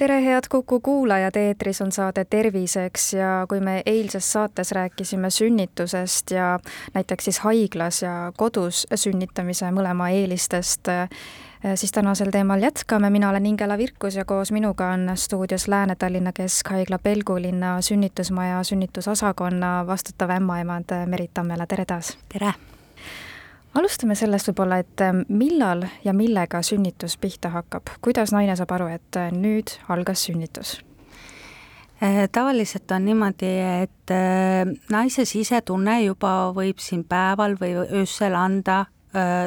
tere, head Kuku kuulajad, eetris on saade Terviseks ja kui me eilses saates rääkisime sünnitusest ja näiteks siis haiglas ja kodus sünnitamise mõlema eelistest, siis tänasel teemal jätkame, mina olen Ingela Virkus ja koos minuga on stuudios Lääne-Tallinna Keskhaigla Pelgulinna sünnitusmaja sünnitusosakonna vastutav ämmaemand Merit Tammela, tere taas! tere! Alustame sellest võib-olla, et ähm, millal ja millega sünnitus pihta hakkab, kuidas naine saab aru, et äh, nüüd algas sünnitus? Äh, tavaliselt on niimoodi, et äh, naise sisetunne juba võib siin päeval või öösel anda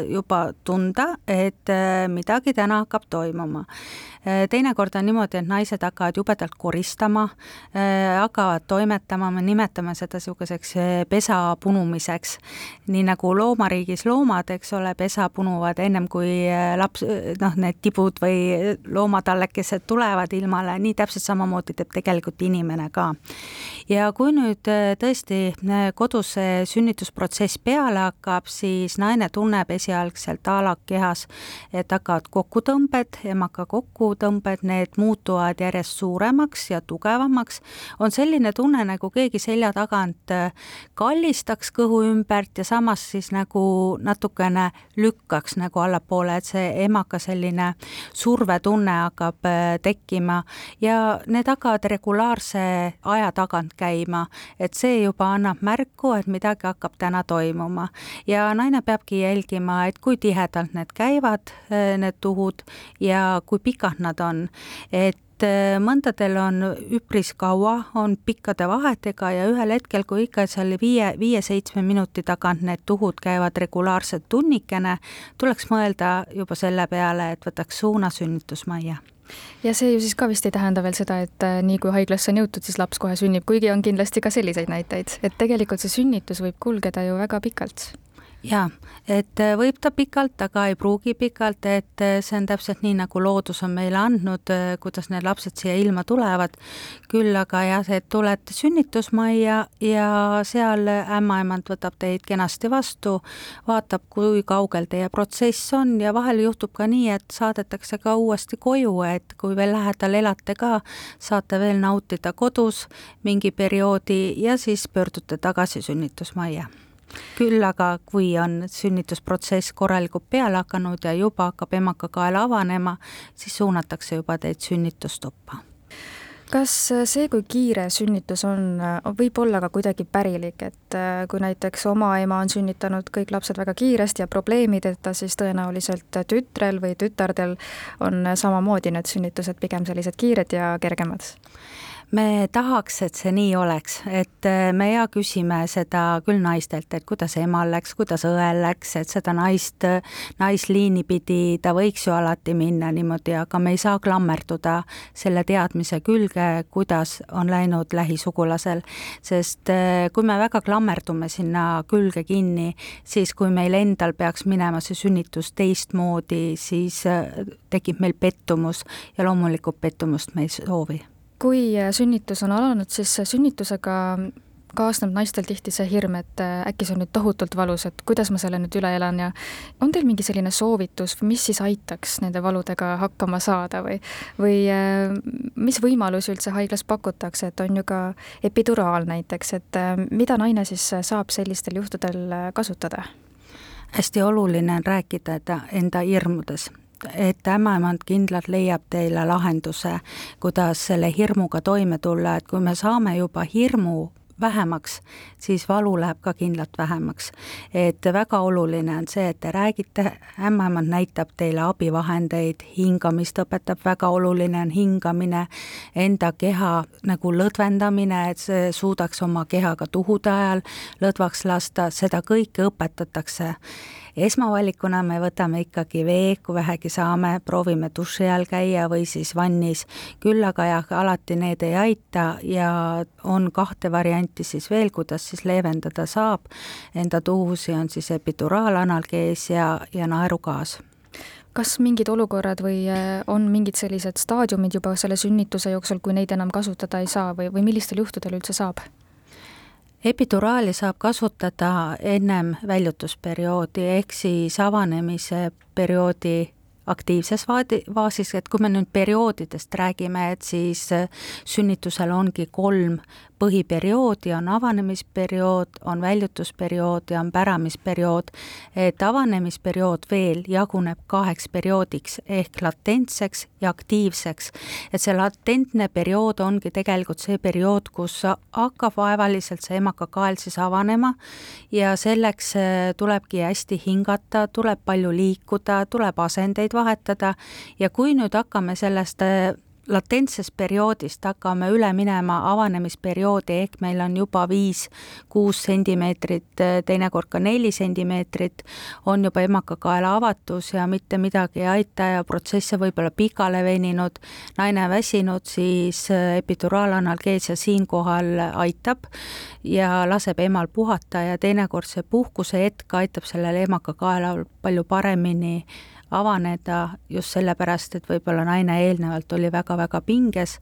juba tunda, et midagi täna hakkab toimuma Äh, teinekord on niimoodi, et naised hakkavad jubedalt koristama, äh, hakkavad toimetama, me nimetame seda niisuguseks äh, pesa punumiseks. nii nagu loomariigis loomad, eks ole, pesa punuvad ennem kui laps, noh, need tibud või loomatallekesed tulevad ilmale, nii täpselt samamoodi teeb tegelikult inimene ka. ja kui nüüd tõesti kodus see sünnitusprotsess peale hakkab, siis naine tunneb esialgselt alakehas, et hakkavad kokkutõmbed, emaka kokku kõhutõmbed, need muutuvad järjest suuremaks ja tugevamaks, on selline tunne, nagu keegi selja tagant äh, kallistaks kõhu ümbert ja samas siis nagu natukene lükkaks nagu allapoole, et see emaka selline survetunne hakkab äh, tekkima ja need hakkavad regulaarse aja tagant käima, et see juba annab märku, et midagi hakkab täna toimuma. ja naine peabki jälgima, et kui tihedalt need käivad, äh, need tuhud, ja kui pikalt nad on, et äh, mõndadel on üpris kaua, on pikkade vahetega ja ühel hetkel, kui ikka seal viie, viie-seitsme minuti tagant need tuhud käivad regulaarselt tunnikene, tuleks mõelda juba selle peale, et võtaks suuna sünnitusmajja ja see ju siis ka vist ei tähenda veel seda, et äh, nii kui haiglasse on jõutud, siis laps kohe sünnib, kuigi on kindlasti ka selliseid näiteid, et tegelikult see sünnitus võib kulgeda ju väga pikalt jaa, et äh, võib ta pikalt, aga ei pruugi pikalt, et äh, see on täpselt nii, nagu loodus on meile andnud, äh, kuidas need lapsed siia ilma tulevad. küll aga jah, et tulete sünnitusmajja ja seal ämmaemand võtab teid kenasti vastu, vaatab, kui kaugel teie protsess on ja vahel juhtub ka nii, et saadetakse ka uuesti koju, et kui veel lähedal elate ka, saate veel nautida kodus mingi perioodi ja siis pöördute tagasi sünnitusmajja küll aga, kui on sünnitusprotsess korralikult peale hakanud ja juba hakkab emakakael avanema, siis suunatakse juba teid sünnitustuppa kas see, kui kiire sünnitus on, võib olla ka kuidagi pärilik, et äh, kui näiteks oma ema on sünnitanud kõik lapsed väga kiiresti ja probleemideta, siis tõenäoliselt tütrel või tütardel on samamoodi need sünnitused pigem sellised kiired ja kergemad? Me tahaks, et see nii oleks, et äh, me ja küsime seda küll naistelt, et kuidas emal läks, kuidas õel läks, et seda naist, naisliini pidi ta võiks ju alati minna niimoodi, aga me ei saa klammerduda selle teadmise külge, kuidas on läinud lähisugulasel. sest äh, kui me väga klammerdume sinna külge kinni, siis kui meil endal peaks minema see sünnitus teistmoodi, siis äh, tekib meil pettumus ja loomulikult pettumust me ei soovi kui äh, sünnitus on alanud, siis sünnitusega kaasneb naistel tihti see hirm, et äh, äkki see on nüüd tohutult valus, et kuidas ma selle nüüd üle elan ja on teil mingi selline soovitus, mis siis aitaks nende valudega hakkama saada või, või äh, mis võimalusi üldse haiglas pakutakse, et on ju ka epiduraal näiteks, et mida naine siis saab sellistel juhtudel kasutada? hästi oluline on rääkida enda hirmudes et ämmaemand kindlalt leiab teile lahenduse, kuidas selle hirmuga toime tulla, et kui me saame juba hirmu vähemaks, siis valu läheb ka kindlalt vähemaks. et väga oluline on see, et te räägite, ämmaemand näitab teile abivahendeid, hingamist õpetab, väga oluline on hingamine, enda keha nagu lõdvendamine, et see suudaks oma kehaga tuhude ajal lõdvaks lasta, seda kõike õpetatakse esmavalikuna me võtame ikkagi vee, kui vähegi saame, proovime duši all käia või siis vannis, küll aga jah, alati need ei aita ja on kahte varianti siis veel, kuidas siis leevendada saab. Enda tuhusi, on siis epiduraalanalgeesia ja naerugaas. Kas mingid olukorrad või äh, on mingid sellised staadiumid juba selle sünnituse jooksul, kui neid enam kasutada ei saa või, või millistel juhtudel üldse saab? Epiduraali saab kasutada ennem väljutusperioodi ehk siis avanemise perioodi aktiivses vaadi, faasis, et kui me nüüd perioodidest räägime, et siis äh, sünnitusel ongi kolm põhiperioodi, on avanemisperiood, on väljutusperiood ja on päramisperiood. et avanemisperiood veel jaguneb kaheks perioodiks ehk latentseks ja aktiivseks. et see latentne periood ongi tegelikult see periood, kus hakkab vaevaliselt see emakakael siis avanema ja selleks äh, tulebki hästi hingata, tuleb palju liikuda, tuleb asendeid vahetada ja kui nüüd hakkame sellest äh, latentsest perioodist hakkame üle minema avanemisperioodi, ehk meil on juba viis-kuus sentimeetrit, teinekord ka neli sentimeetrit, on juba emakakaela avatus ja mitte midagi ei aita ja protsess on võib-olla pikale veninud, naine väsinud, siis epiduraalanalgeesia siinkohal aitab ja laseb emal puhata ja teinekord see puhkuse hetk aitab sellel emakakaelal palju paremini avaneda just sellepärast, et võib-olla naine eelnevalt oli väga-väga pinges,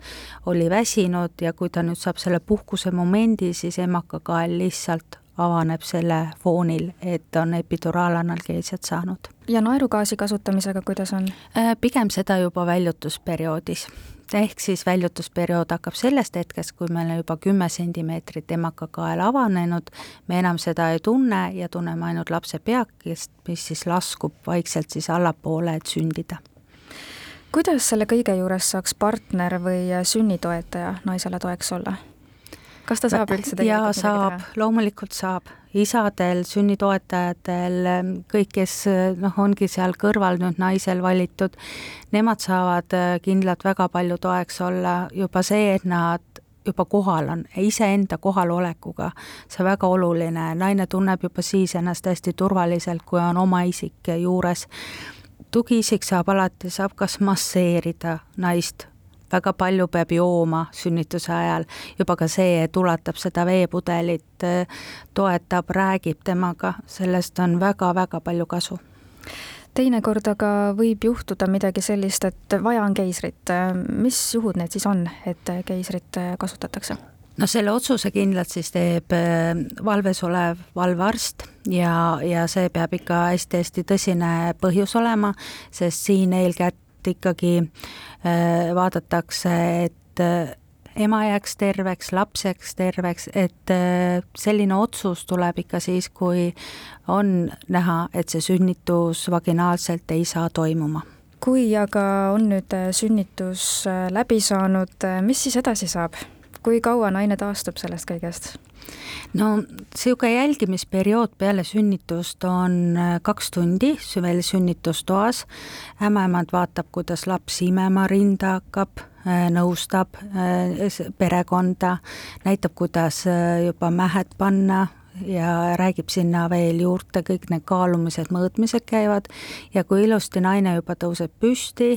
oli väsinud ja kui ta nüüd saab selle puhkuse momendi, siis emakakael lihtsalt avaneb selle foonil, et on epiduraalanalgeesiat saanud. ja naerugaasi kasutamisega kuidas on? Äh, pigem seda juba väljutusperioodis ehk siis väljutusperiood hakkab sellest hetkest, kui meil on juba kümme sentimeetrit emakakael avanenud, me enam seda ei tunne ja tunneme ainult lapse peakest, mis siis laskub vaikselt siis allapoole, et sündida. kuidas selle kõige juures saaks partner või sünnitoetaja naisele toeks olla? Kas ta saab üldse tegelikult midagi teha? loomulikult saab. isadel, sünnitoetajatel, kõik, kes noh, ongi seal kõrval nüüd naisel valitud, nemad saavad äh, kindlalt väga palju toeks olla, juba see, et nad juba kohal on, iseenda kohalolekuga, see väga oluline, naine tunneb juba siis ennast hästi turvaliselt, kui on oma isik juures tugiisik saab alati, saab kas masseerida naist väga palju peab jooma sünnituse ajal, juba ka see, et ulatab seda veepudelit, toetab, räägib temaga, sellest on väga-väga palju kasu teinekord aga võib juhtuda midagi sellist, et vaja on keisrit. mis juhud need siis on, et keisrit kasutatakse? no selle otsuse kindlalt siis teeb äh, valves olev valvearst ja, ja see peab ikka hästi-hästi tõsine põhjus olema, sest siin eelkätt ikkagi äh, vaadatakse, et äh, ema jääks terveks, laps jääks terveks, et äh, selline otsus tuleb ikka siis, kui on näha, et see sünnitus vaginaalselt ei saa toimuma kui aga on nüüd sünnitus läbi saanud, mis siis edasi saab? Kui kaua naine taastub sellest kõigest? no niisugune jälgimisperiood peale sünnitust on äh, kaks tundi veel sünnitustoas, ämmaemand vaatab, kuidas laps imema rinda hakkab, äh, nõustab äh, perekonda, näitab, kuidas juba mähed panna, ja räägib sinna veel juurde, kõik need kaalumised, mõõtmised käivad. Ja kui ilusti naine juba tõuseb püsti,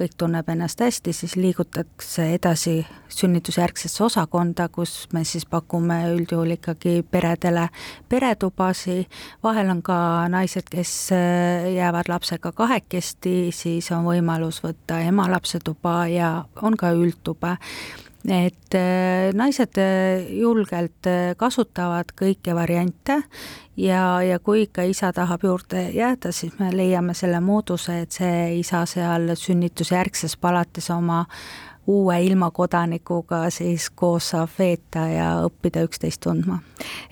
kõik tunneb ennast hästi, siis liigutakse edasi sünnitusjärgsesse osakonda, kus me siis pakume üldjuhul ikkagi peredele peretubasi, vahel on ka naised, kes äh, jäävad lapsega kahekesti, siis on võimalus võtta ema lapse tuba ja on ka üldtube et äh, naised äh, julgelt äh, kasutavad kõiki variante ja, ja kui ikka isa tahab juurde jääda, siis me leiame selle mooduse, et see isa seal sünnitusjärgses palatis oma uue ilmakodanikuga siis koos saab veeta ja õppida üksteist tundma.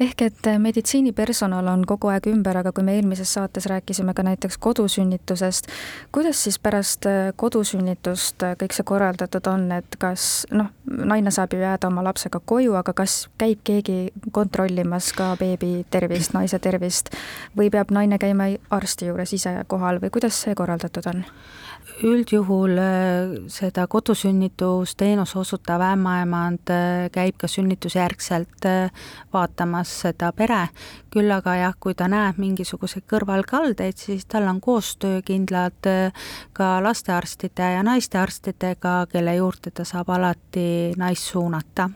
ehk et meditsiinipersonal on kogu aeg ümber, aga kui me eelmises saates rääkisime ka näiteks kodusünnitusest, kuidas siis pärast kodusünnitust kõik see korraldatud on, et kas noh, naine saab ju jääda oma lapsega koju, aga kas käib keegi kontrollimas ka beebi tervist, naise tervist või peab naine käima arsti juures ise kohal või kuidas see korraldatud on? Üldjuhul äh, seda kodusünnitu sünnitusteenuse osutav ämmaemand käib ka sünnitusjärgselt vaatamas seda pere, küll aga jah, kui ta näeb mingisuguseid kõrvalkaldeid, siis tal on koostöökindlad ka lastearstide ja naistearstidega, kelle juurde ta saab alati naist suunata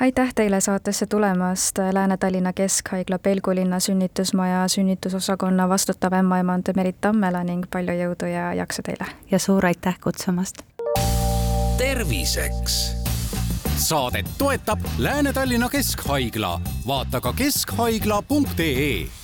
aitäh teile saatesse tulemast, Lääne-Tallinna Keskhaigla Pelgulinna sünnitusmaja sünnitusosakonna vastutav ämmaemand Merit Tammela ning palju jõudu ja jaksu teile! ja suur aitäh kutsumast! terviseks saadet toetab Lääne-Tallinna Keskhaigla, vaata ka keskhaigla.ee